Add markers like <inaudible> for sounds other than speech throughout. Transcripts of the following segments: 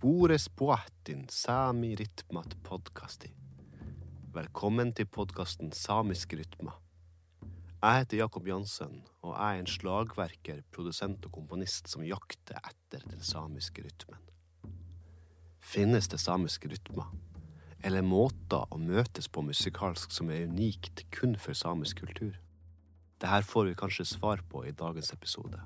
Spores poatin sami rytmat podkasti. Velkommen til podkasten Samisk rytma. Jeg heter Jakob Jansen, og jeg er en slagverker, produsent og komponist som jakter etter den samiske rytmen. Finnes det samiske rytmer, eller måter å møtes på musikalsk som er unikt kun for samisk kultur? Dette får vi kanskje svar på i dagens episode.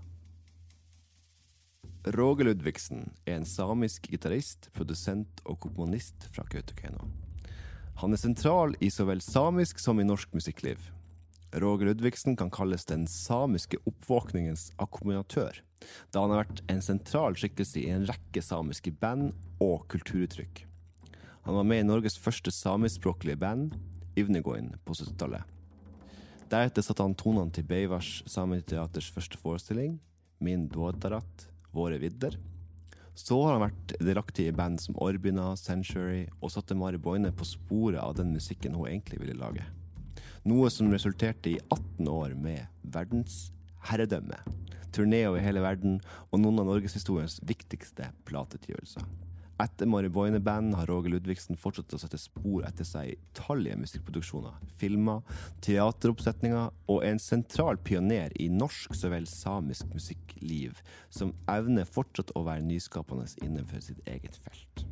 Roger Ludvigsen er en samisk gitarist, produsent og komponist fra Kautokeino. Han er sentral i så vel samisk som i norsk musikkliv. Roger Ludvigsen kan kalles den samiske oppvåkningens akkompagnatør, da han har vært en sentral skikkelse i en rekke samiske band og kulturuttrykk. Han var med i Norges første samiskspråklige band, Ivnegoin, på 70-tallet. Deretter satte han tonene til Beivars Sameteaters første forestilling, Min Duodarat, Våre vidder. Så har han vært delaktig i band som Orbina, Century, og satte Mari Boine på sporet av den musikken hun egentlig ville lage. Noe som resulterte i 18 år med verdensherredømme, turné over hele verden og noen av norgeshistoriens viktigste plateutgivelser. Etter Mari Boine-band har Roger Ludvigsen fortsatt å sette spor etter seg i tallige musikkproduksjoner, filmer, teateroppsetninger, og er en sentral pioner i norsk så vel samisk musikkliv, som evner fortsatt å være nyskapende innenfor sitt eget felt.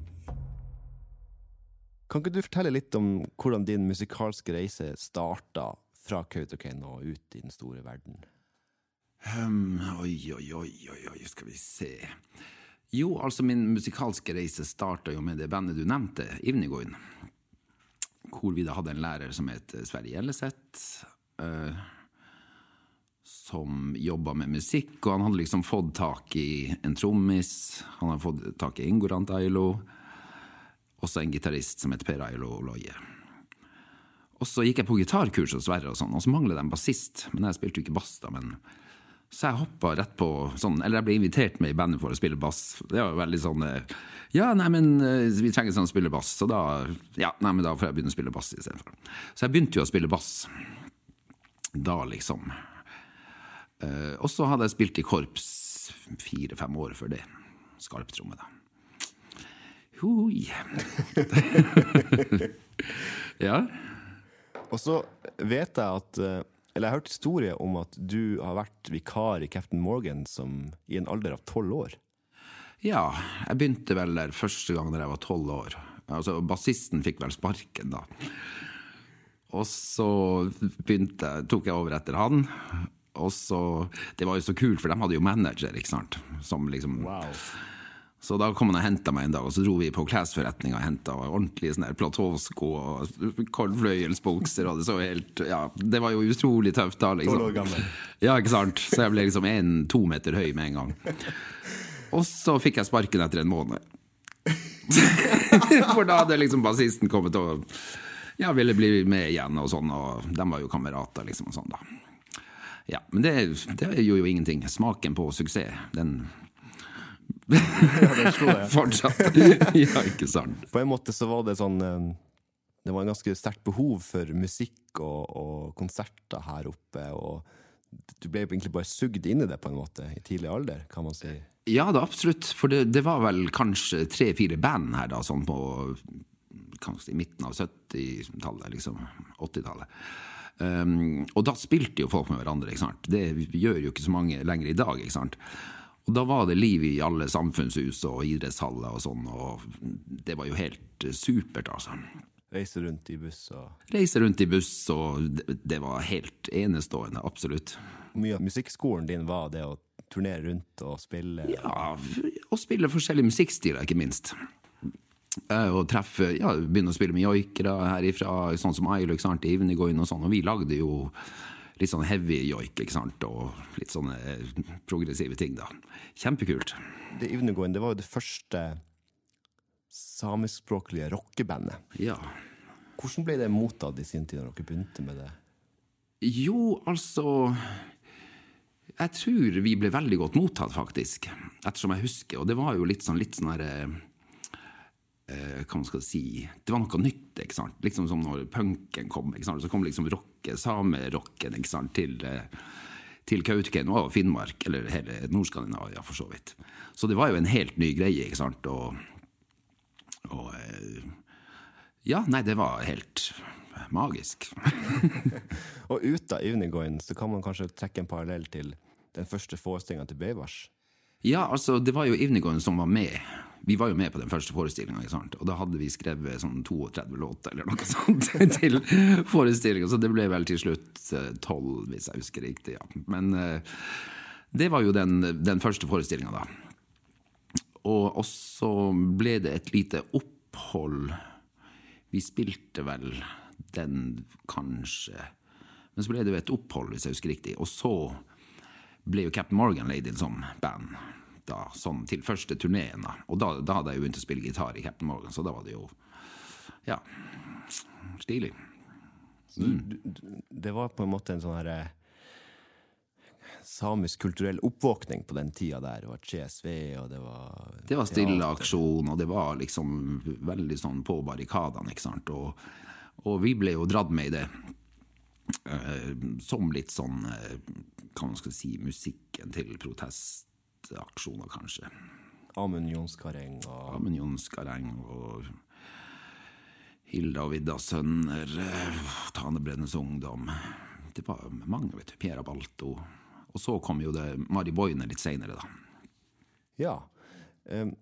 Kan ikke du fortelle litt om hvordan din musikalske reise starta fra Kautokeino og ut i den store verden? Um, oi, oi, oi, oi, oi, skal vi se. Jo, altså min musikalske reise starta jo med det bandet du nevnte, Ivnigoin. Hvor vi da hadde en lærer som het Sverre Gjelleseth. Uh, som jobba med musikk, og han hadde liksom fått tak i en trommis. Han hadde fått tak i Ingorant Ailo. Også en gitarist som het Per Ailo Loie. Og så gikk jeg på gitarkurs hos Sverre, og sånn, og så manglet de bassist. Men jeg spilte jo ikke bass, da. men... Så jeg hoppa rett på sånn, eller jeg ble invitert med i bandet for å spille bass. Det var veldig sånn Ja, nei, men vi trenger sånn å spille bass, så da ja, nei, men da får jeg begynne å spille bass istedenfor. Så jeg begynte jo å spille bass da, liksom. Uh, og så hadde jeg spilt i korps fire-fem år før det. Skarptromme, da. Hoi. <laughs> <laughs> ja. Og så vet jeg at Eller jeg har hørt historier om at du har vært vikar i Captain Morgan som, i en alder av tolv år. Ja, jeg begynte vel der første gang da jeg var tolv år. Altså, Bassisten fikk vel sparken, da. Og så begynte, tok jeg over etter han. Og så, Det var jo så kult, for de hadde jo manager, ikke sant. Som liksom Wow. Så da kom han og henta meg en dag, og så dro vi på klesforretninga og henta ordentlige sånne platåsko og kordfløyelsbukser, og det så helt Ja, det var jo utrolig tøft da, liksom. År gammel. Ja, ikke sant. Så jeg ble liksom en-to meter høy med en gang. Og så fikk jeg sparken etter en måned. For da hadde liksom bassisten kommet og ja, ville bli med igjen, og sånn, og de var jo kamerater, liksom, og sånn, da. Ja, men det, det gjorde jo ingenting. Smaken på suksess, den <laughs> Fortsatt. ja, ikke sant. På en måte så var det sånn eh, Det var en ganske sterkt behov for musikk og, og konserter her oppe. Og du ble egentlig bare sugd inn i det på en måte i tidlig alder, kan man si. Ja, det absolutt. For det, det var vel kanskje tre-fire band her da, sånn på kanskje i midten av 70-tallet, liksom. 80-tallet. Um, og da spilte jo folk med hverandre. ikke sant? Det gjør jo ikke så mange lenger i dag. ikke sant? Og da var det liv i alle samfunnshus og idrettshaller og sånn, og det var jo helt supert, altså. Reise rundt i buss og Reise rundt i buss, og det, det var helt enestående, absolutt. Mye av musikkskolen din var det å turnere rundt og spille? Ja, og spille forskjellige musikkstiler, ikke minst. Og treffe, ja, begynne å spille med joikere herifra, sånn som Ailo, Arnt Ivnigoin og sånn, og vi lagde jo litt sånn heavy joik, ikke sant, og litt sånne progressive ting, da. Kjempekult. Det Ivnegoen, det var jo det første samiskspråklige rockebandet. Ja. Hvordan ble det mottatt i sin tid når dere begynte med det? Jo, altså Jeg tror vi ble veldig godt mottatt, faktisk. Ettersom jeg husker. Og det var jo litt sånn litt sånn herre eh, hva man skal si Det var noe nytt. ikke sant? Liksom som når punken kom. ikke sant? Så kom liksom rocke, samerocken ikke sant? til, eh, til Kautokeino og Finnmark, eller hele Nord-Skandinavia, for så vidt. Så det var jo en helt ny greie. ikke sant? Og Og eh, ja, nei, det var helt magisk. <laughs> Og ut av Evening så kan man kanskje trekke en parallell til den første forestillinga til Beivars. Ja, altså, det var jo Ivnigon som var med. Vi var jo med på den første forestillinga, og da hadde vi skrevet sånn 32 låter eller noe sånt <laughs> til forestillinga, så det ble vel til slutt tolv, hvis jeg husker riktig. ja. Men uh, det var jo den, den første forestillinga, da. Og så ble det et lite opphold. Vi spilte vel den, kanskje. Men så ble det jo et opphold, hvis jeg husker riktig. Og så ble jo Captain Morgan inn som band da, sånn til første turneen. Og da, da, hadde jeg jo begynt å spille gitar i Captain Morgan, så da var det jo ja, stilig. Mm. Det var på en måte en sånn herre samisk kulturell oppvåkning på den tida der. Det var CSV, og det var Det var stilleaksjon, og det var liksom veldig sånn på barrikadene, ikke sant. Og, og vi ble jo dratt med i det. Uh, som litt sånn uh, hva man skal si, musikken til protestaksjoner, kanskje. Amund Jonskareng og Amund Jonskareng og Hilda og Vidda Sønner, Tanebrennes Ungdom. Det var mange, vet du. Piera Balto. Og så kom jo det Mari Boine litt seinere, da. Ja. Um,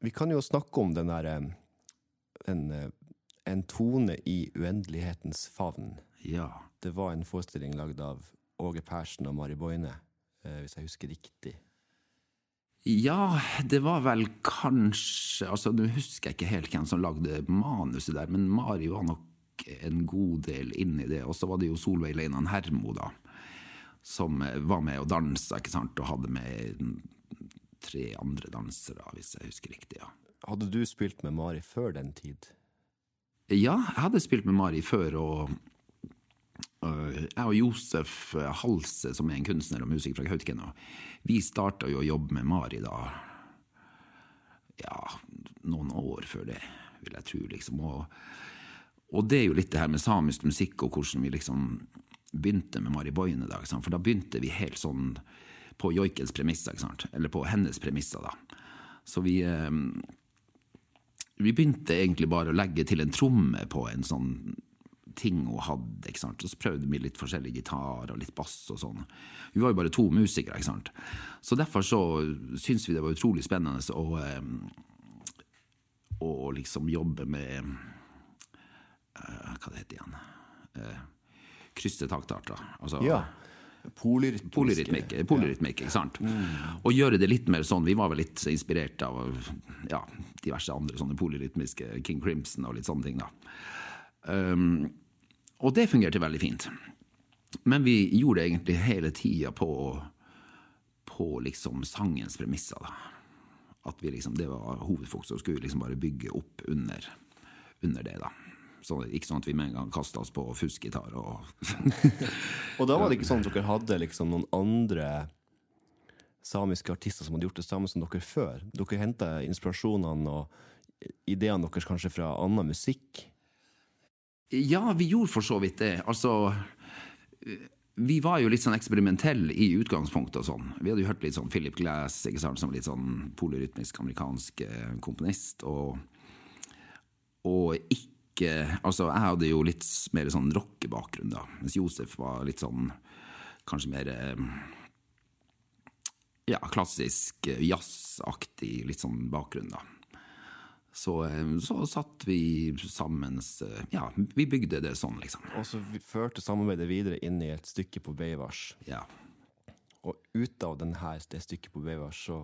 vi kan jo snakke om den derre en, en tone i uendelighetens favn. Ja. Det var en forestilling lagd av Åge Persen og Mari Boine, eh, hvis jeg husker riktig? Ja, det var vel kanskje altså Nå husker jeg ikke helt hvem som lagde manuset der, men Mari var nok en god del inni det. Og så var det jo Solveig Leinan Hermo, da, som eh, var med og dansa, ikke sant, og hadde med tre andre dansere, hvis jeg husker riktig. ja. Hadde du spilt med Mari før den tid? Ja, jeg hadde spilt med Mari før, og jeg og Josef Halse, som er en kunstner og musiker fra Kautokeino, vi starta jo å jobbe med Mari da ja, noen år før det, vil jeg tro. Liksom. Og, og, det er jo litt det her med samisk musikk og hvordan vi liksom begynte med Mari Boine. Da, for da begynte vi helt sånn på joikens premisser, eller på hennes premisser. da. Så vi eh, Vi begynte egentlig bare å legge til en tromme på en sånn ting hun hadde. ikke sant? Og så prøvde vi litt forskjellig gitar og litt bass og sånn. Vi var jo bare to musikere, ikke sant. Så derfor så syns vi det var utrolig spennende å, eh, å liksom jobbe med uh, Hva det heter igjen? Uh, Krysse taktarter. Altså, ja. Polyrytmikk. Polyrytmikk, polyrytmikk ikke sant? Mm. Og gjøre det litt mer sånn. Vi var vel litt inspirert av ja, diverse andre sånne polyrytmiske King Crimson og litt sånne ting. da. Um, og det fungerte veldig fint. Men vi gjorde det egentlig hele tida på, på liksom sangens premisser. da. At vi liksom, det var hovedfokus, og skulle liksom bare bygge opp under, under det. da. Så Ikke sånn at vi med en gang kasta oss på fuskgitar. Og, <laughs> og da var det ikke sånn at <laughs> dere hadde liksom noen andre samiske artister som hadde gjort det samme som dere før? Dere henta inspirasjonene og ideene deres kanskje fra annen musikk? Ja, vi gjorde for så vidt det. Altså Vi var jo litt sånn eksperimentelle i utgangspunktet og sånn. Vi hadde jo hørt litt sånn Philip Glass ikke sant, som litt sånn polyrytmisk amerikansk eh, komponist. Og, og ikke Altså, jeg hadde jo litt mer sånn rockebakgrunn, da. Mens Josef var litt sånn kanskje mer eh, ja, klassisk eh, jazzaktig litt sånn bakgrunn, da. Så, eh, så satt vi sammen Ja, vi bygde det sånn, liksom. Og så førte samarbeidet videre inn i et stykke på Beivars. Ja. Og ut av denne, det stykket på Beivars så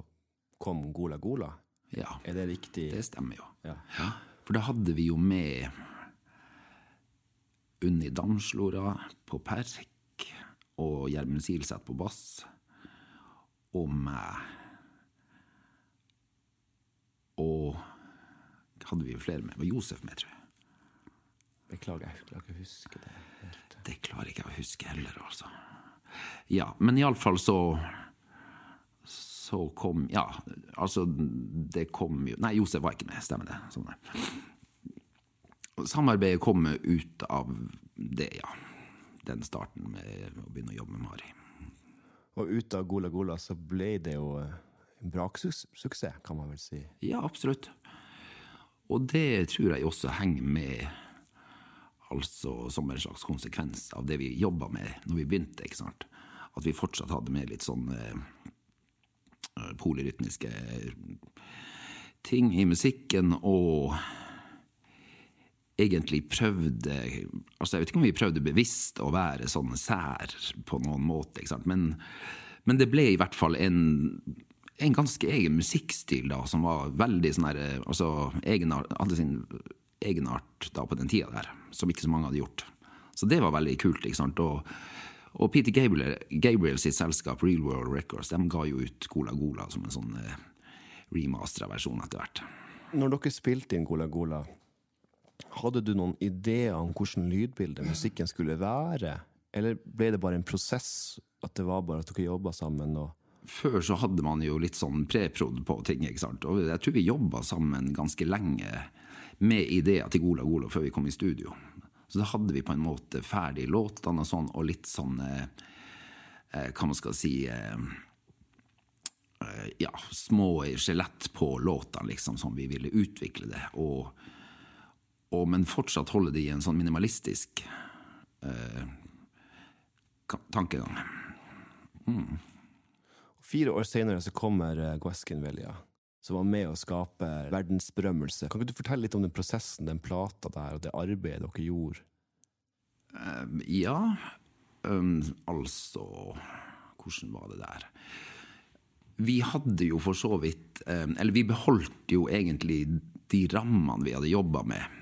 kom Gola Gola? Ja. Er det riktig? Det stemmer jo. Ja. ja. For da hadde vi jo med Unni Damslora på perk og Gjermund Silseth på bass. Og meg. Og hadde vi flere med. Det Var Josef med, tror jeg. Beklager, jeg klarer ikke å huske det. Helt. Det klarer ikke jeg å huske heller, altså. Ja, men iallfall så Så kom Ja, altså, det kom jo Nei, Josef var ikke med, stemmer det. Sånn Samarbeidet kom ut av det, ja. Den starten med å begynne å jobbe med Mari. Og ut av Gola Gola så ble det jo en braksuksess, kan man vel si? Ja, absolutt. Og det tror jeg også henger med altså som en slags konsekvens av det vi jobba med når vi begynte. ikke sant? At vi fortsatt hadde med litt sånn eh, polyrytmiske ting i musikken, og egentlig prøvde altså Jeg vet ikke om vi prøvde bevisst å være sånn sær på noen måte, ikke sant? Men, men det ble i hvert fall en, en ganske egen musikkstil da, som var veldig sånn her altså, egenart, hadde sin egenart da på den tida der, som ikke så mange hadde gjort. Så det var veldig kult. ikke sant? Og, og Peter Gabriel, Gabriel, sitt selskap Real World Records de ga jo ut Gola Gola som en sånn eh, remastera versjon etter hvert. Når dere spilte inn Gola Gola, hadde du noen ideer om hvordan lydbildet musikken skulle være? Eller ble det bare en prosess? At det var bare at dere jobba sammen? og før så hadde man jo litt sånn preprod på ting. ikke sant? Og jeg tror vi jobba sammen ganske lenge med ideer til Gola Gola før vi kom i studio. Så da hadde vi på en måte ferdig låtene og sånn, og litt sånn eh, eh Hva man skal si eh, Ja, små skjelett på låtene, liksom, som vi ville utvikle det. Og, og, men fortsatt holde det i en sånn minimalistisk eh, tankegang. Mm. Fire år senere så kommer uh, Gueskinvelia som var med å skape verdensberømmelse. Kan ikke du fortelle litt om den prosessen, den plata der, og det arbeidet dere gjorde? Um, ja, um, altså Hvordan var det der? Vi hadde jo for så vidt um, Eller vi beholdt jo egentlig de rammene vi hadde jobba med.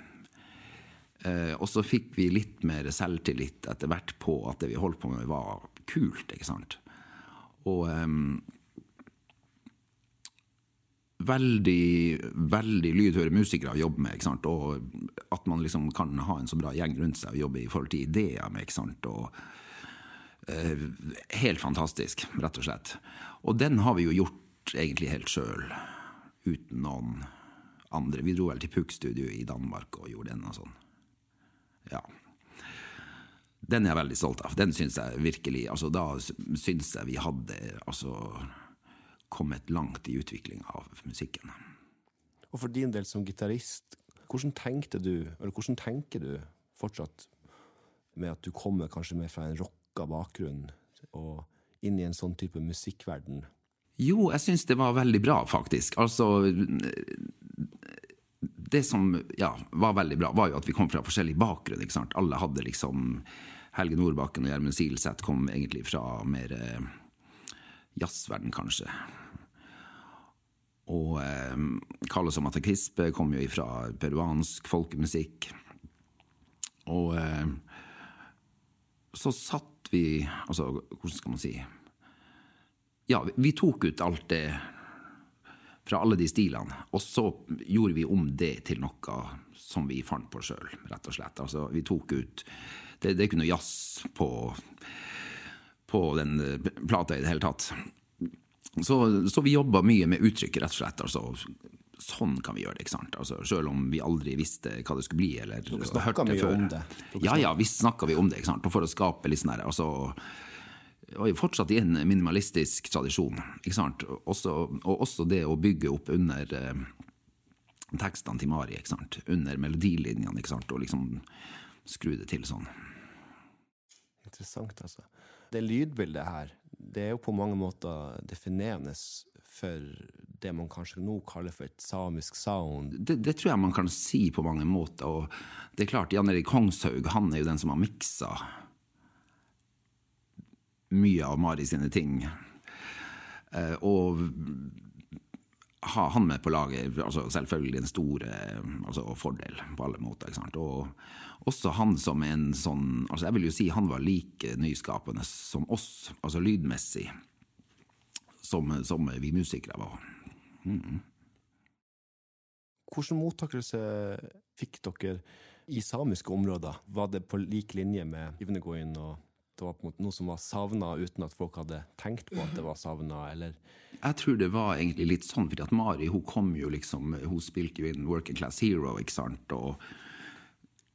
Uh, og så fikk vi litt mer selvtillit etter hvert på at det vi holdt på med, var kult. ikke sant? Og um, veldig, veldig lydhøre musikere å jobbe med. ikke sant? Og at man liksom kan ha en så bra gjeng rundt seg og jobbe i forhold til ideer med. ikke sant? Og, uh, helt fantastisk, rett og slett. Og den har vi jo gjort egentlig helt sjøl, uten noen andre. Vi dro vel til Puck Studio i Danmark og gjorde den og sånn. Ja. Den er jeg veldig stolt av. Den syns jeg virkelig altså Da syns jeg vi hadde altså kommet langt i utviklinga av musikken. Og for din del som gitarist, hvordan tenkte du, eller hvordan tenker du fortsatt med at du kommer kanskje mer fra en rocka bakgrunn og inn i en sånn type musikkverden? Jo, jeg syns det var veldig bra, faktisk. Altså Det som ja, var veldig bra, var jo at vi kom fra forskjellig bakgrunn. Alle hadde liksom Helge Nordbakken og Gjermund Silseth kom egentlig fra mer eh, jazzverden, kanskje. Og eh, Carlos og Matakispe kom jo fra peruansk folkemusikk. Og eh, så satt vi Altså, hvordan skal man si Ja, vi tok ut alt det fra alle de stilene, og så gjorde vi om det til noe som vi fant på sjøl, rett og slett. Altså, vi tok ut Det, det er ikke noe jazz på, på den eh, plata i det hele tatt. Så, så vi jobba mye med uttrykket, rett og slett. Altså, sånn kan vi gjøre det. ikke sant? Altså, selv om vi aldri visste hva det skulle bli. eller Dere snakka mye før. om det? Ja, ja, visst snakka vi om det. ikke sant? Og for å skape litt sånn altså, og fortsatt i en minimalistisk tradisjon. ikke sant? Også, og også det å bygge opp under eh, tekstene til Mari, ikke sant? under melodilinjene, ikke sant? og liksom skru det til sånn. Interessant, altså. Det lydbildet her, det er jo på mange måter definerende for det man kanskje nå kaller for et samisk sound. Det, det tror jeg man kan si på mange måter. Og det er klart, Jan Erik Kongshaug han er jo den som har miksa mye av Mari sine ting. Eh, og ha han med på laget altså selvfølgelig en stor altså fordel på alle måter. Og også han som en sånn altså Jeg vil jo si han var like nyskapende som oss, altså lydmessig, som, som vi musikere var. Mm. Hvilken mottakelse fikk dere i samiske områder? Var det på lik linje med Ivnegoin og det var på en måte noe som var savna, uten at folk hadde tenkt på at det var savna, eller? Jeg tror det var egentlig litt sånn, fordi at Mari hun kom jo liksom, hun spilte jo inn Working Class Hero, ikke sant, og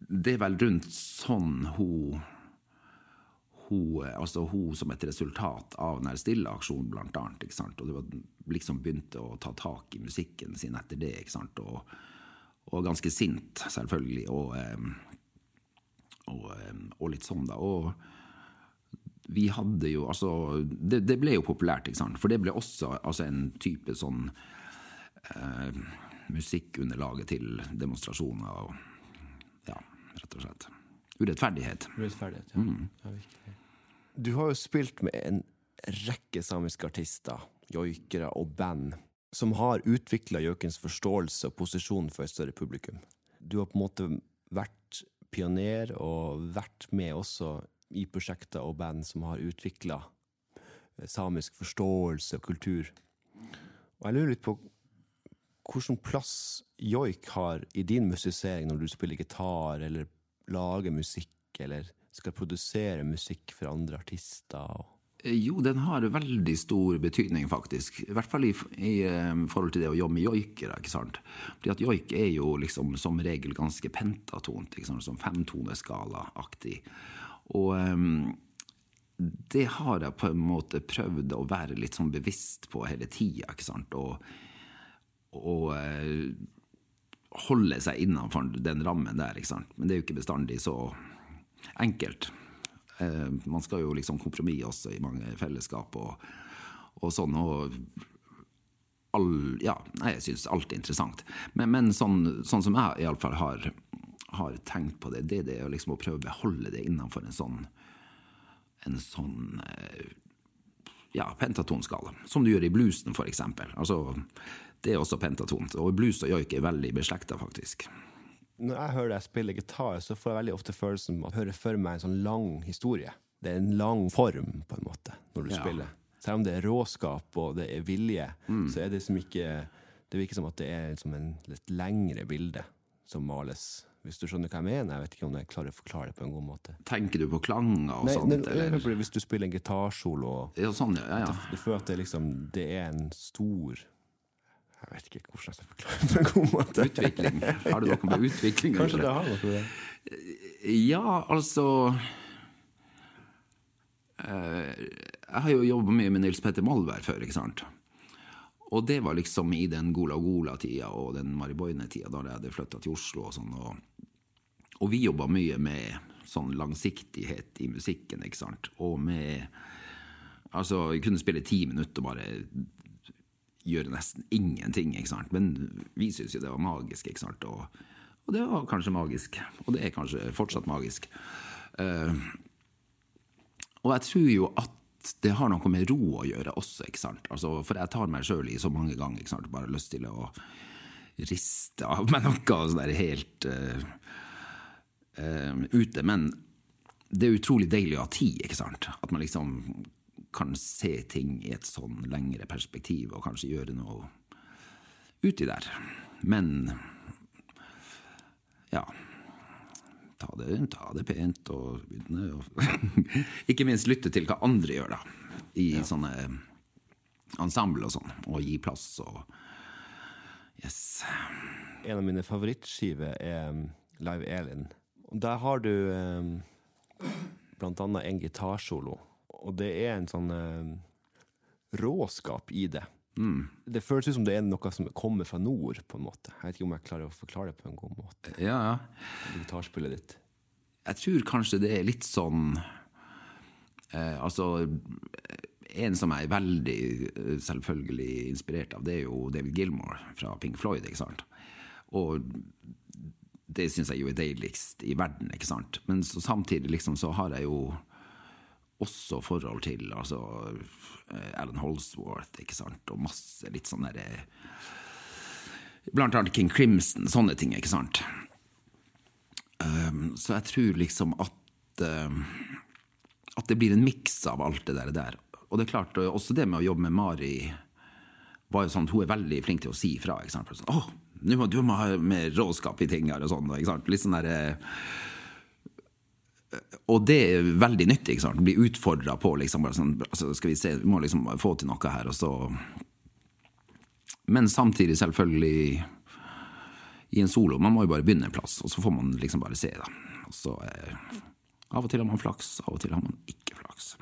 det er vel rundt sånn hun hun, altså hun som et resultat av den Stille-aksjonen, blant annet. Ikke sant? Og det var liksom begynte å ta tak i musikken sin etter det. ikke sant? Og, og ganske sint, selvfølgelig, og, eh, og, eh, og litt sånn, da. Og vi hadde jo altså Det, det ble jo populært, ikke sant? For det ble også altså, en type sånn eh, musikkunderlaget til demonstrasjoner og rett og slett. Urettferdighet. Urettferdighet, ja. ja virkelig. Du har jo spilt med en rekke samiske artister, joikere og band som har utvikla joikens forståelse og posisjon for et større publikum. Du har på en måte vært pioner og vært med også i prosjekter og band som har utvikla samisk forståelse og kultur. Og jeg lurer litt på hvilken plass joik har i din musisering når du spiller gitar eller lager musikk eller skal produsere musikk for andre artister? Jo, den har veldig stor betydning, faktisk. I hvert fall i, i um, forhold til det å jobbe med joikere. ikke sant? Fordi at joik er jo liksom som regel ganske pentatont, ikke sant? som femtoneskala-aktig. Og um, det har jeg på en måte prøvd å være litt sånn bevisst på hele tida, ikke sant. Og, og uh, holde seg innenfor den rammen der, ikke sant. Men det er jo ikke bestandig så enkelt. Eh, man skal jo liksom kompromisse også i mange fellesskap og, og sånn. og all, ja, jeg syns alt er interessant. Men, men sånn, sånn, som jeg iallfall har, har tenkt på det, det, det å, liksom å prøve å beholde det innenfor en sånn en sånn eh, ja, pentatonskala. Som du gjør i bluesen, eksempel. Altså, det er også pentatont. Og blues og joik er veldig beslekta, faktisk når jeg hører deg spille gitar, så får jeg veldig ofte følelsen av å høre for meg en sånn lang historie. Det er en lang form, på en måte, når du ja. spiller. Selv om det er råskap og det er vilje, mm. så er det som ikke Det virker som at det er liksom en litt lengre bilde som males. Hvis du skjønner hva jeg mener? Jeg vet ikke om jeg klarer å forklare det på en god måte. Tenker du på klanger og nei, sånt? Nei, eller? Hvis du spiller en gitarsolo ja, sånn, ja, ja, du føler at det, liksom, det er en stor jeg vet ikke hvordan jeg skal forklare det på en god måte. Utvikling. Har du noe med utvikling å Kanskje det har noe med det. Ja, altså eh, Jeg har jo jobba mye med Nils Petter Molvær før, ikke sant. Og det var liksom i den Gola Gola-tida og den Mariboine-tida, da jeg hadde flytta til Oslo og sånn. Og, og vi jobba mye med sånn langsiktighet i musikken, ikke sant. Og med Altså, vi kunne spille ti minutter og bare gjøre nesten ingenting. ikke sant? Men vi syns jo det var magisk. ikke sant? Og, og, det var kanskje magisk. Og det er kanskje fortsatt magisk. Uh, og jeg tror jo at det har noe med ro å gjøre også. ikke sant? Altså, for jeg tar meg sjøl i så mange ganger. ikke sant? Bare lyst til å riste av meg noe sånn der helt uh, uh, ute. Men det er utrolig deilig å ha tid. ikke sant? At man liksom kan se ting i et sånn lengre perspektiv og kanskje gjøre noe uti der. Men ja ta det, ta det pent og begynne å <laughs> Ikke minst lytte til hva andre gjør, da. I ja. sånne ensemble og sånn. Og gi plass og Yes. En av mine favorittskiver er um, Live Elin. Der har du eh, blant annet en gitarsolo og det er en sånn eh, råskap i det. Mm. Det føles ut som det er noe som kommer fra nord, på en måte. Jeg vet ikke om jeg klarer å forklare det på en god måte. Ja, ja. Gitarspillet ditt. Jeg tror kanskje det er litt sånn eh, Altså en som jeg er veldig uh, selvfølgelig inspirert av, det er jo David Gilmore fra Pink Floyd. ikke sant? Og det syns jeg jo er deiligst i verden, ikke sant? Men så samtidig liksom så har jeg jo også forhold til altså, eh, Alan Holsworth, ikke sant, og masse litt sånn derre eh, Blant annet King Crimson, sånne ting, ikke sant. Um, så jeg tror liksom at um, At det blir en miks av alt det der, der. Og det er klart, også det med å jobbe med Mari var jo sånn Hun er veldig flink til å si fra. ikke sant? Sånn, 'Å, du må ha mer råskap i ting her', og sånn. ikke sant? Litt sånn derre og det er veldig nyttig. ikke sant? Bli utfordra på liksom, sånn, altså, Skal vi se, vi må liksom få til noe her, og så Men samtidig, selvfølgelig, i en solo Man må jo bare begynne en plass, og så får man liksom bare se. da. Og så eh, Av og til har man flaks, av og til har man ikke flaks.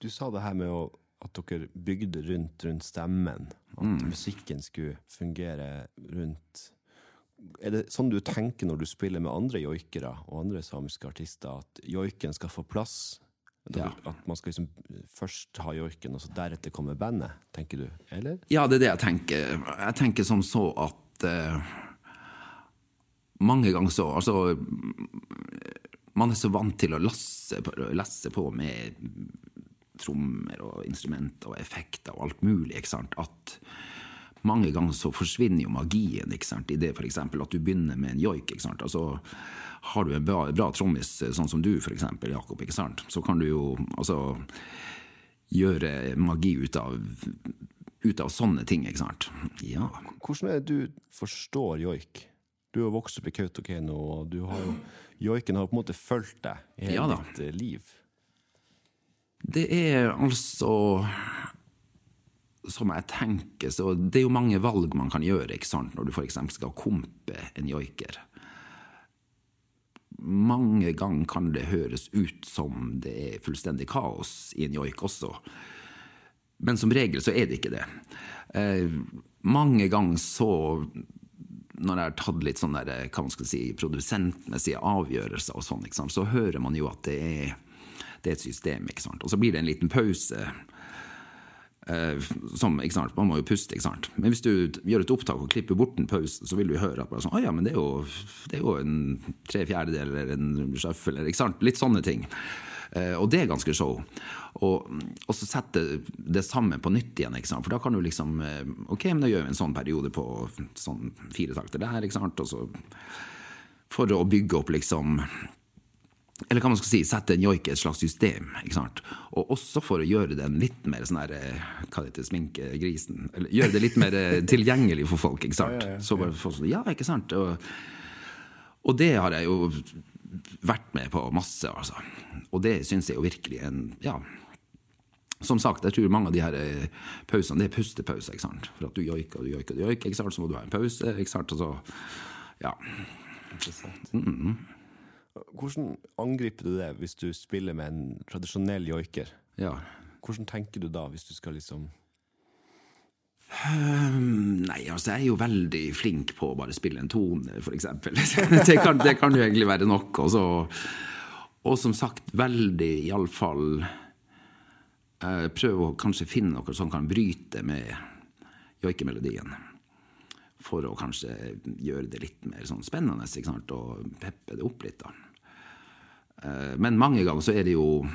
Du sa det her med å, at dere bygde rundt, rundt stemmen. At mm. musikken skulle fungere rundt Er det sånn du tenker når du spiller med andre joikere og andre samiske artister, at joiken skal få plass? Ja. At man skal liksom først ha joiken, og så deretter kommer bandet, tenker du? Eller? Ja, det er det jeg tenker. Jeg tenker som så at uh, mange ganger så Altså, man er så vant til å lasse, på- på med trommer og instrumenter og effekter og alt mulig, ikke sant, at mange ganger så forsvinner jo magien ikke sant, i det for eksempel at du begynner med en joik. ikke sant, altså har du en bra, bra trommis, sånn som du for eksempel, Jakob, ikke sant, så kan du jo altså gjøre magi ut av, ut av sånne ting, ikke sant. Ja. Hvordan er det du forstår joik? Du har vokst opp i Kautokeino, og du har jo, joiken har på en måte fulgt deg i hele Ja ditt eh, liv. Det er altså Som jeg tenker, så det er jo mange valg man kan gjøre ikke sant? når du f.eks. skal kompe en joiker. Mange ganger kan det høres ut som det er fullstendig kaos i en joik også. Men som regel så er det ikke det. Eh, mange ganger så når jeg har tatt litt sånn der, hva man skal si, produsentmessige avgjørelser, og sånn, så hører man jo at det er, det er et system. ikke sant? Og så blir det en liten pause. Eh, som, ikke sant? Man må jo puste. ikke sant? Men hvis du gjør et opptak og klipper bort en pause, så vil du høre at sånn, «Å ja, men det er jo, det er jo en tre fjerdedeler eller en shuffle. eller ikke sant? Litt sånne ting. Eh, og det er ganske show. Og, og så sette det sammen på nytt igjen. ikke sant? For da kan du liksom eh, Ok, men da gjør vi en sånn periode på sånn fire takter der. ikke sant? Og så For å bygge opp liksom eller hva man skal si, sette en joik i et slags system. ikke sant? Og også for å gjøre den litt mer sånn her, eh, hva det heter, det, sminkegrisen, Eller gjøre det litt mer eh, <laughs> tilgjengelig for folk. ikke sant? Så bare folk sånn, ja, ikke sant? Og, og det har jeg jo vært med på masse, altså. Og det syns jeg jo virkelig en Ja. Som sagt, jeg tror mange av de her eh, pausene, det er pustepause. ikke sant? For at du joiker og du joiker og du joiker, ikke sant? så må du ha en pause. ikke sant? Og så, ja. Hvordan angriper du det hvis du spiller med en tradisjonell joiker? ja. Hvordan tenker du da, hvis du skal liksom Nei, altså jeg er jo veldig flink på å bare spille en tone, eksempel. <laughs> det, kan, det kan jo egentlig være nok. Også. og som sagt, veldig iallfall eh, Prøve å kanskje finne noe som kan bryte med joikemelodien. For å kanskje gjøre det litt mer sånn spennende og peppe det opp litt. da. Eh, Men mange ganger så er det jo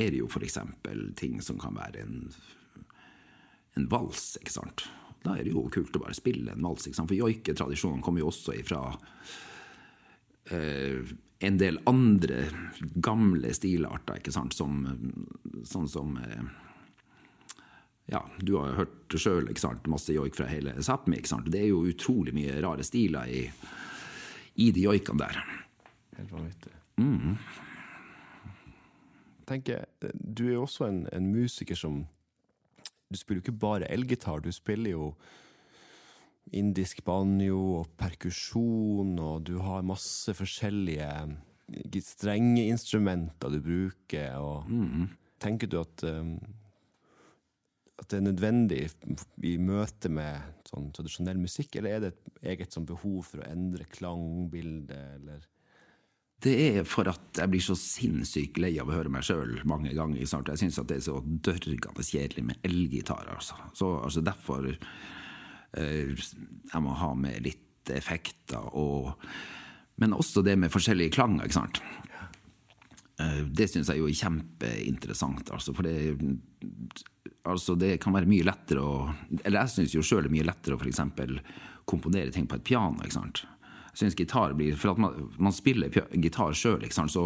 er det jo eksempel ting som kan være en en vals, ikke sant. Da er det jo kult å bare spille en vals, ikke sant. For joiketradisjonen kommer jo også ifra eh, en del andre gamle stilarter, ikke sant, som sånn som eh, Ja, du har jo hørt det sjøl, masse joik fra hele Sápmi, ikke sant. Det er jo utrolig mye rare stiler i, i de joikene der. Helt vanvittig. Tenker, du er jo også en, en musiker som Du spiller jo ikke bare elgitar, du spiller jo indisk banjo og perkusjon, og du har masse forskjellige strengeinstrumenter du bruker, og Tenker du at um, at det er nødvendig i møte med sånn tradisjonell musikk, eller er det et eget sånn behov for å endre klangbildet, eller Det er for at jeg blir så sinnssykt lei av å høre meg sjøl mange ganger. Snart. Jeg syns det er så dørgende kjedelig med elgitar. Altså. Så altså, derfor eh, Jeg må ha med litt effekter og Men også det med forskjellige klanger, ikke sant. Eh, Det syns jeg jo er kjempeinteressant, altså, for det Altså, det kan være mye lettere å Eller jeg syns jo sjøl det er mye lettere å f.eks. komponere ting på et piano. ikke sant? Jeg synes gitar blir For at man, man spiller gitar sjøl, så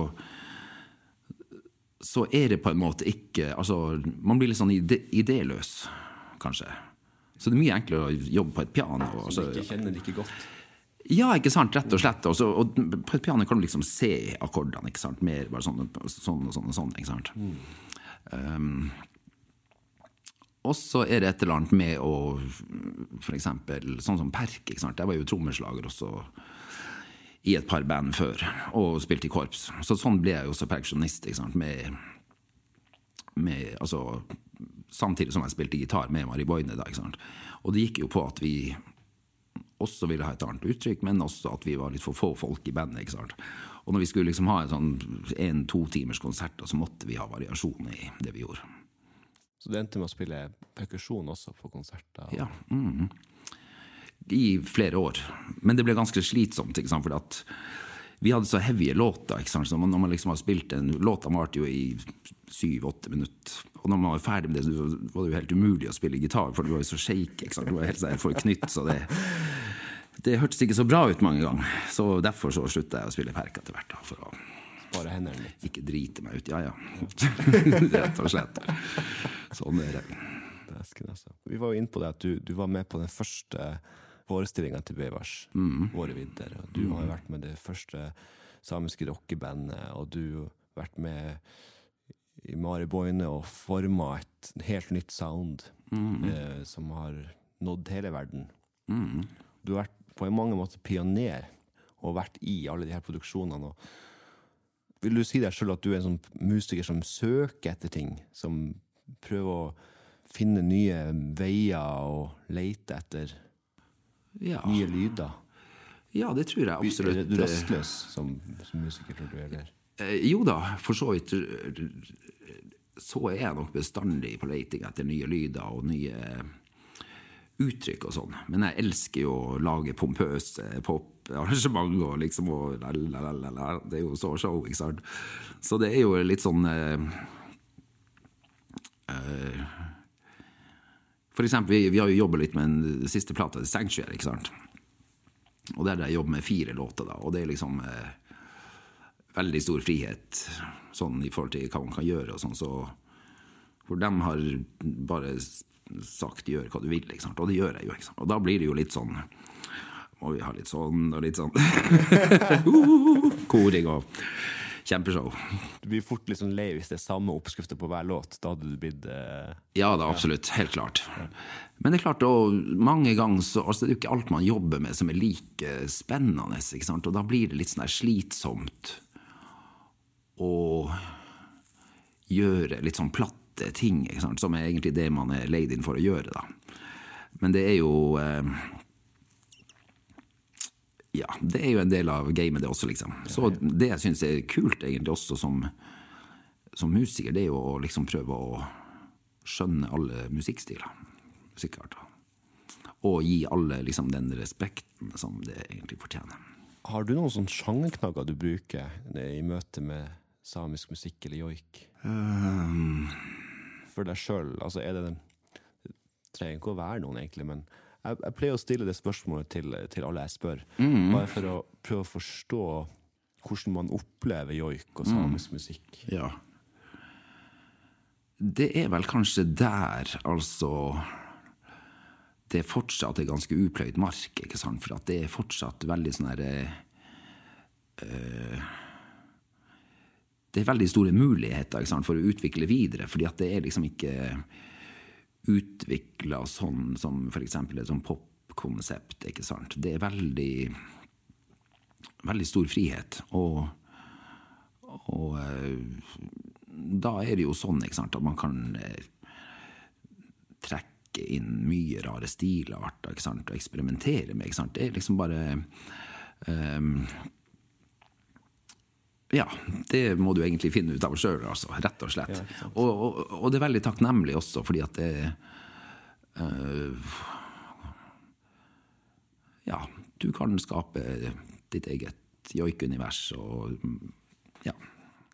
så er det på en måte ikke Altså, man blir litt sånn ide, idéløs, kanskje. Så det er mye enklere å jobbe på et piano. som så- du ikke kjenner like godt? ja, ikke sant, rett og slett. Og, så, og på et piano kan du liksom se akkordene, ikke sant. Mer bare sånn, sånn og sånn og sånn, ikke sant. Um, og så er det et eller annet med å eksempel sånn som Perk, ikke sant. Jeg var jo trommeslager også i et par band før, og spilte i korps. Så sånn ble jeg jo også perksjonist. Med, med Altså samtidig som jeg spilte gitar med Mari Boine, da. Og det gikk jo på at vi også ville ha et annet uttrykk, men også at vi var litt for få folk i bandet. Og når vi skulle liksom ha en sånn en-to timers konsert, så måtte vi ha variasjon i det vi gjorde. Så du endte med å spille perkusjon også på konserter? Ja. Mm. I flere år. Men det ble ganske slitsomt, ikke sant? for vi hadde så heavye låter. ikke sant? Så når man liksom har spilt en Låta varte jo i syv-åtte minutter. Og når man var ferdig med det, så var det jo helt umulig å spille gitar, for du var jo så shake. ikke sant? Du var helt sånn forknytt, så det det hørtes ikke så bra ut mange ganger. Så derfor så slutta jeg å spille perk etter hvert. da, for å Spare hendene litt? Ikke drite meg ut. Ja, ja. <laughs> Rett og slett. Sånn er det. Altså. Vi var jo inne på det at du, du var med på den første forestillinga til Bevers. Mm. Våre vinter. Og du har jo vært med det første samiske rockebandet, og du har vært med i Mari Boine og forma et helt nytt sound Mm. eh, som har nådd hele verden. Mm. Du har vært på en mange måter pioner og vært i alle de her produksjonene. Og vil du si deg sjøl at du er en sånn musiker som søker etter ting? Som prøver å finne nye veier og lete etter Ja. nye lyder? ja, det tror jeg Er absolutt. du rastløs som, som musiker, tror du? Eller? Eh, Jo da, for så vidt så er jeg nok bestandig på leiting etter nye lyder og nye uttrykk og sånn. Men jeg elsker jo å lage pompøse poparrangement og liksom og la, la, la, la, la. Det er jo så show, ikke sant. Så det er jo litt sånn eh, eh, For eksempel, vi, vi har jo jobba litt med den siste plata til Sanctuary, ikke sant. Og der er jeg jobber med fire låter, da. Og det er liksom eh, veldig stor frihet sånn i forhold til hva man kan gjøre og sånn, så For dem har bare sagt 'gjør hva du vil', ikke sant? og det gjør jeg jo. ikke sant? Og da blir det jo litt sånn Må vi ha litt sånn og litt sånn <laughs> Koring og kjempeshow. Du blir fort litt sånn lei hvis det er samme oppskrifter på hver låt. Da hadde du blitt eh, Ja da, absolutt. Helt klart. Men det er klart, og mange ganger så altså, Det er jo ikke alt man jobber med som er like spennende. ikke sant? Og da blir det litt sånn slitsomt å gjøre litt sånn platte ting, ikke sant? som er egentlig det man er leid inn for å gjøre. da. Men det er jo eh, Ja, det er jo en del av gamet, det også, liksom. Så det jeg syns er kult, egentlig, også som, som musiker, det er jo å liksom prøve å skjønne alle musikkstiler. Musikkarter. Og gi alle liksom den respekten som det egentlig fortjener. Har du noen sånne sjangerknagger du bruker i møte med samisk musikk eller joik? Um, For deg sjøl? Altså, er det den Det trenger ikke å være noen, egentlig, men jeg, jeg pleier å stille det spørsmålet til, til alle jeg spør. Bare for å prøve å forstå hvordan man opplever joik og samisk musikk. ja. Det er vel kanskje der, altså Det fortsatt er ganske upløyd mark, ikke sant? For at det er fortsatt veldig sånn herre øh, Det er veldig store muligheter sant, for å utvikle videre, fordi at det er liksom ikke utvikla sånn som f.eks. et sånn popkonsept. ikke sant? Det er veldig veldig stor frihet. Og, og eh, da er det jo sånn ikke sant, at man kan eh, trekke inn mye rare stilarter og eksperimentere med. Det er liksom bare ehm, ja, det må du egentlig finne ut av sjøl, altså, rett og slett. og, og, og det er veldig takknemlig også, fordi at det uh, Ja, du kan skape ditt eget joik-univers og ja.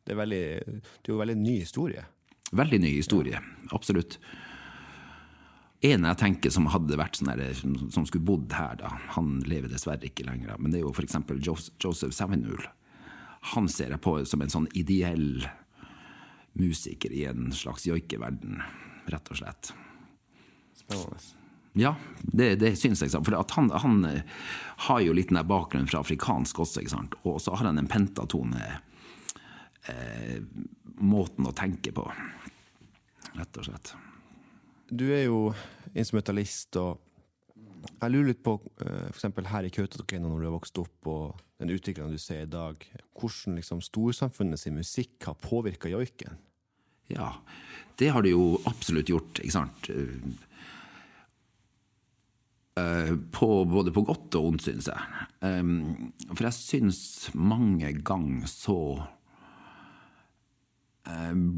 Det er, veldig, det er jo veldig ny historie. Veldig ny historie, absolutt. En jeg tenker som hadde vært sånn der, som, som skulle bodd her, da, han lever dessverre ikke lenger, men det er jo f.eks. Joseph Savinul. Han ser jeg på som en sånn ideell musiker i en slags joikeverden, rett og slett. Spennende. Ja, det, det syns jeg. For at han, han eh, har jo litt den der bakgrunnen fra afrikansk også, og så har han en pentatone eh, måten å tenke på, rett og slett. Du er jo instrumentalist, og jeg lurer litt på, f.eks. for eksempel her i Kautokeino, når du har vokst opp, og den utviklingen du ser i dag, hvordan liksom storsamfunnet sin musikk har påvirka joiken? Ja, det har det jo absolutt gjort, ikke sant. Eh, på, både på godt og ondt, syns jeg. Um, for jeg syns mange ganger så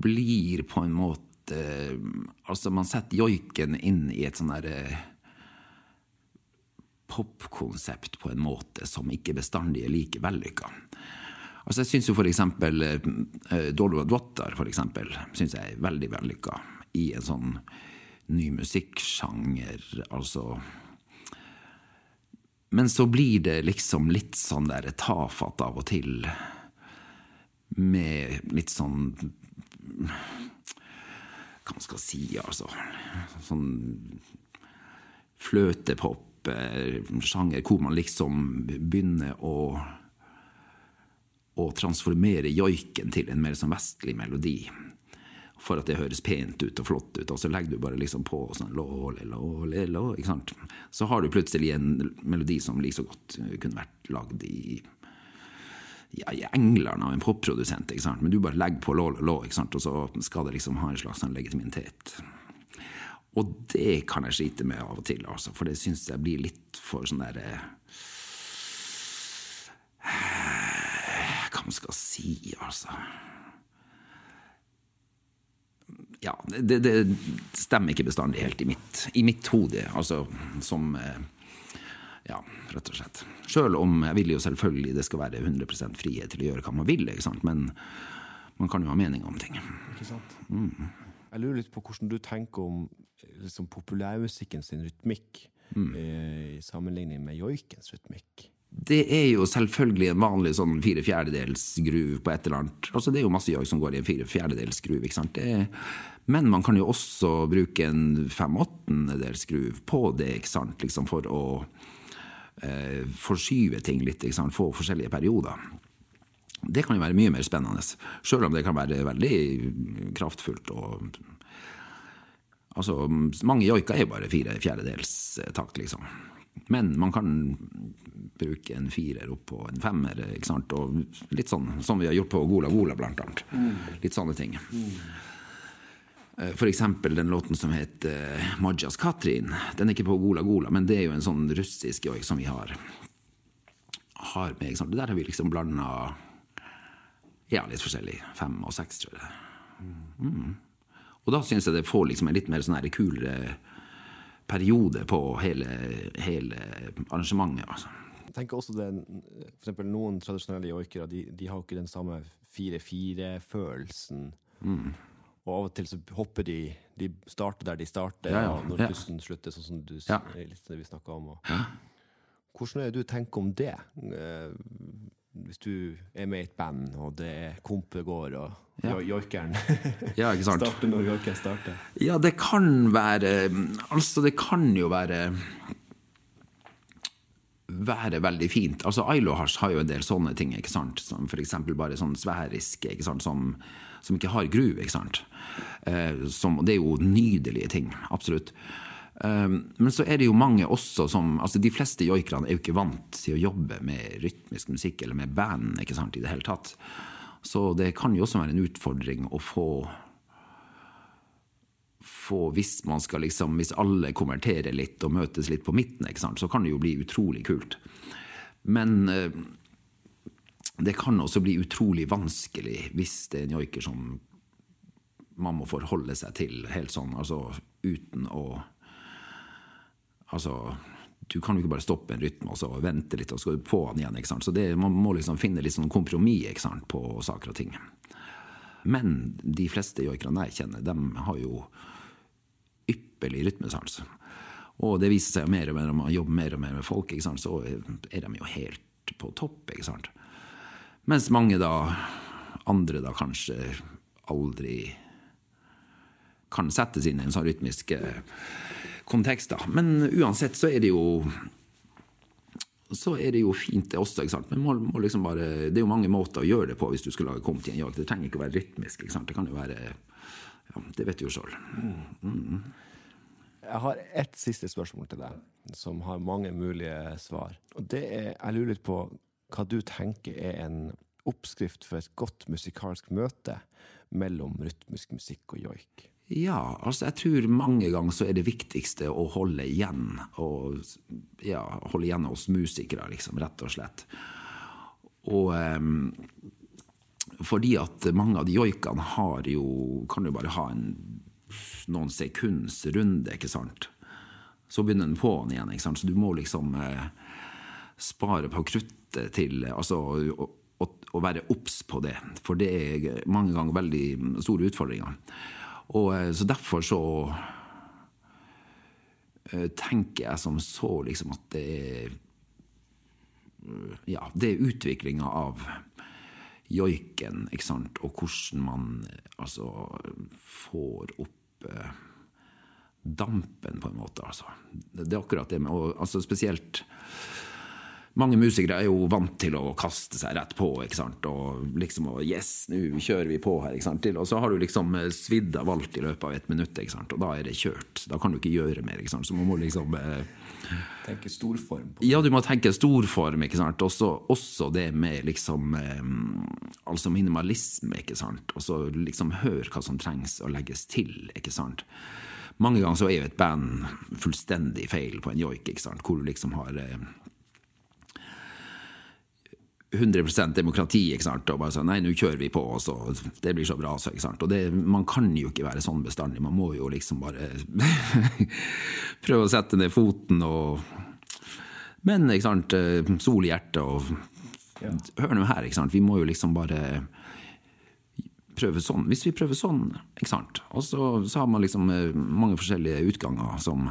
blir på en måte Altså, man setter joiken inn i et sånn derre popkonsept på en måte som ikke bestandig er like vellykka. Altså, jeg syns jo eksempel uh, Dolva Dwatter, for eksempel, synes jeg er veldig vellykka i en sånn ny musikksjanger. Altså men så blir det liksom litt sånn der tafatt av og til. Med litt sånn Hva man skal si, altså. Sånn fløtepop, sjanger hvor man liksom begynner å å transformere joiken til en mer sånn vestlig melodi for at det høres pent ut og flott ut, og så legger du bare liksom på sånn lo, le, lo, le, lo, ikke sant? Så har du plutselig en melodi som like så godt kunne vært lagd i ja, i England av en popprodusent, men du bare legger på lå, lå, og så skal det liksom ha en slags sånn legitimitet. Og det kan jeg slite med av og til, altså, for det syns jeg blir litt for sånn derre Hva man skal si, altså ja, det, det, stemmer ikke bestandig helt i mitt, i mitt hode. Altså som eh, Ja, rett og slett. Sjøl om jeg vil jo selvfølgelig det skal være 100% frihet til å gjøre hva man vil, men man kan jo ha mening om ting. Ikke sant? Mm. Jeg lurer litt på hvordan du tenker om liksom, populærmusikken sin rytmikk mm. Eh, i sammenligning med joikens rytmikk. Det er jo selvfølgelig en vanlig sånn fire fjerdedels groove på et eller annet. Altså Det er jo masse joik som går i en fire fjerdedels groove. ikke sant? Det, men man kan jo også bruke en fem åttendedels groove på det ikke sant? Liksom for å eh, forskyve ting litt. ikke sant? Få forskjellige perioder. Det kan jo være mye mer spennende, sjøl om det kan være veldig kraftfullt. og Altså, Mange joiker er jo bare fire fjerdedels takt, liksom. Men man kan bruke en firer opp på en femmer. ikke sant? Og litt sånn som vi har gjort på Gola Gola, blant annet. Mm. Litt sånne ting. Mm. For eksempel den låten som heter uh, Majas Katrin. Den er ikke på Gola Gola, men det er jo en sånn russisk joik som vi har, har med. Det der har vi liksom blanda ja, litt forskjellig. Fem og seks, tror jeg. Mm. Og da syns jeg det får liksom en litt mer sånn kulere periode på hele, hele arrangementet. altså. Jeg tenker også det, for eksempel Noen tradisjonelle joikere de, de har jo ikke den samme 4-4-følelsen. Mm. Og av og til så hopper de De starter der de starter, ja, ja. når pusten slutter, sånn som du, ja. litt det vi om. Og, hvordan er det du tenker om det? Hvis du er med i et band, og det er kompet går, og ja. joikeren <laughs> ja, starter når joikeren starter? Ja, det kan være Altså, det kan jo være være veldig fint. Altså, Ailo har, jo en del sånne ting, ikke sant? som f.eks. bare sånn sværiske, ikke sant? Som, som ikke har gru. ikke sant? Eh, som, det er jo nydelige ting. Absolutt. Ehm, men så er det jo mange også som altså De fleste joikerne er jo ikke vant til å jobbe med rytmisk musikk eller med band ikke sant, i det hele tatt. Så det kan jo også være en utfordring å få få hvis man skal liksom, hvis alle konverterer litt og møtes litt på midten, ikke sant, så kan det jo bli utrolig kult. Men eh, det kan også bli utrolig vanskelig hvis det er en joiker som man må forholde seg til helt sånn, altså uten å Altså, du kan jo ikke bare stoppe en rytme og så vente litt, og så gå på den igjen. ikke sant? Så det, Man må liksom finne litt sånn kompromiss ikke sant, på saker og ting. Men de fleste joikerne jeg kjenner, de har jo ypperlig rytmesans. Og det viser seg mer og mer når man jobber mer og mer med folk, ikke sant? så er de jo helt på topp. ikke sant? Mens mange da, andre da kanskje aldri kan settes inn i en sånn rytmisk kontekst. da. Men uansett så er det jo så er det jo fint, det også. ikke sant? Men må, må liksom bare, Det er jo mange måter å gjøre det på hvis du skal lage kom til en jag. Det trenger ikke å være rytmisk. ikke sant? Det kan jo være ja, Det vet du jo sjøl. Jeg har ett siste spørsmål til deg, som har mange mulige svar. Og det er, Jeg lurer litt på hva du tenker er en oppskrift for et godt musikalsk møte mellom rytmisk musikk og joik? Ja, altså jeg tror mange ganger så er det viktigste å holde igjen. Og ja, holde igjen hos musikere, liksom, rett og slett. Og um, fordi at mange av de joikene har jo Kan jo bare ha en noen sekunds runde, ikke sant. Så begynner den på'n igjen, ikke sant. Så du må liksom eh, spare på kruttet til Altså å, å, å være obs på det. For det er mange ganger veldig store utfordringer. Og eh, så derfor så eh, tenker jeg som så liksom at det er Ja, det er utviklinga av joiken, ikke sant, og hvordan man altså får opp eh, dampen, på en måte, altså. Det er akkurat det med og, altså Spesielt mange musikere er jo vant til å kaste seg rett på, ikke sant, og liksom og Yes, nå kjører vi på her, ikke sant. Og så har du liksom svidd av alt i løpet av et minutt, ikke sant, og da er det kjørt. Da kan du ikke gjøre mer, ikke sant. Så man må liksom eh, Tenke storform. På. det. Ja, du må tenke storform, ikke sant. Også, også det med liksom eh, Altså minimalisme, ikke sant. Og så liksom hør hva som trengs å legges til, ikke sant. Mange ganger så er jo et band fullstendig feil på en joik, ikke sant, hvor du liksom har eh, 100% demokrati, ikke sant? og bare sånn Nei, nå kjører vi på, og så Det blir så bra, så. ikke sant? Og det, man kan jo ikke være sånn bestandig. Man må jo liksom bare <laughs> prøve å sette ned foten og Men, ikke sant, sol i hjertet og ja. Hør nå her, ikke sant. Vi må jo liksom bare prøve sånn. Hvis vi prøver sånn, ikke sant. Og så, så har man liksom mange forskjellige utganger som,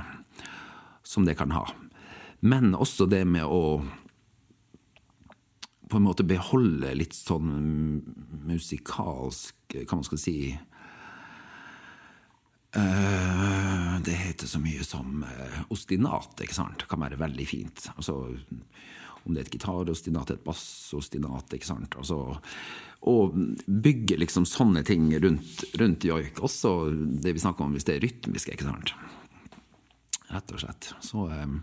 som det kan ha. Men også det med å på en måte beholde litt sånn musikalsk Hva man skal si uh, Det heter så mye som uh, ostinat, ikke sant? Det kan være veldig fint. Altså, om det er et gitarostinat, et bassostinat, ikke sant. Altså, og bygge liksom sånne ting rundt, rundt joik. Også det vi snakker om hvis det er rytmisk, ikke sant. Rett og slett. Så um,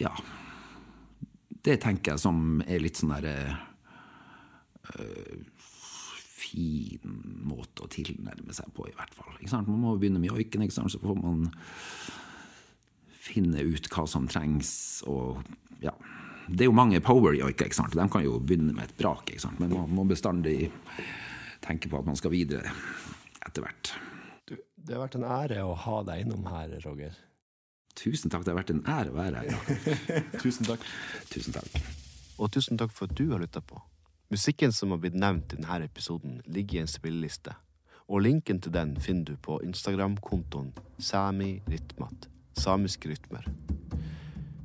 ja det tenker jeg som er litt sånn derre øh, Fin måte å tilnærme seg på, i hvert fall. Man må begynne med joiken, så får man finne ut hva som trengs. Og ja, det er jo mange power-joiker. De kan jo begynne med et brak, men man må bestandig tenke på at man skal videre etter hvert. Det har vært en ære å ha deg innom her, Roger. Tusen takk. Det har vært en ære å være her. <laughs> tusen takk. Tusen takk. Og tusen takk for at du har lytta på. Musikken som har blitt nevnt i denne episoden, ligger i en spilleliste. Og linken til den finner du på Instagram-kontoen Sami Ritmat. Samiske rytmer.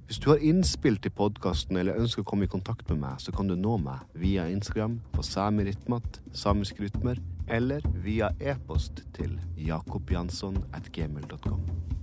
Hvis du har innspill til podkasten eller ønsker å komme i kontakt med meg, så kan du nå meg via Instagram på samirytmat, samiske rytmer, eller via e-post til jakobjansson at gmail.com.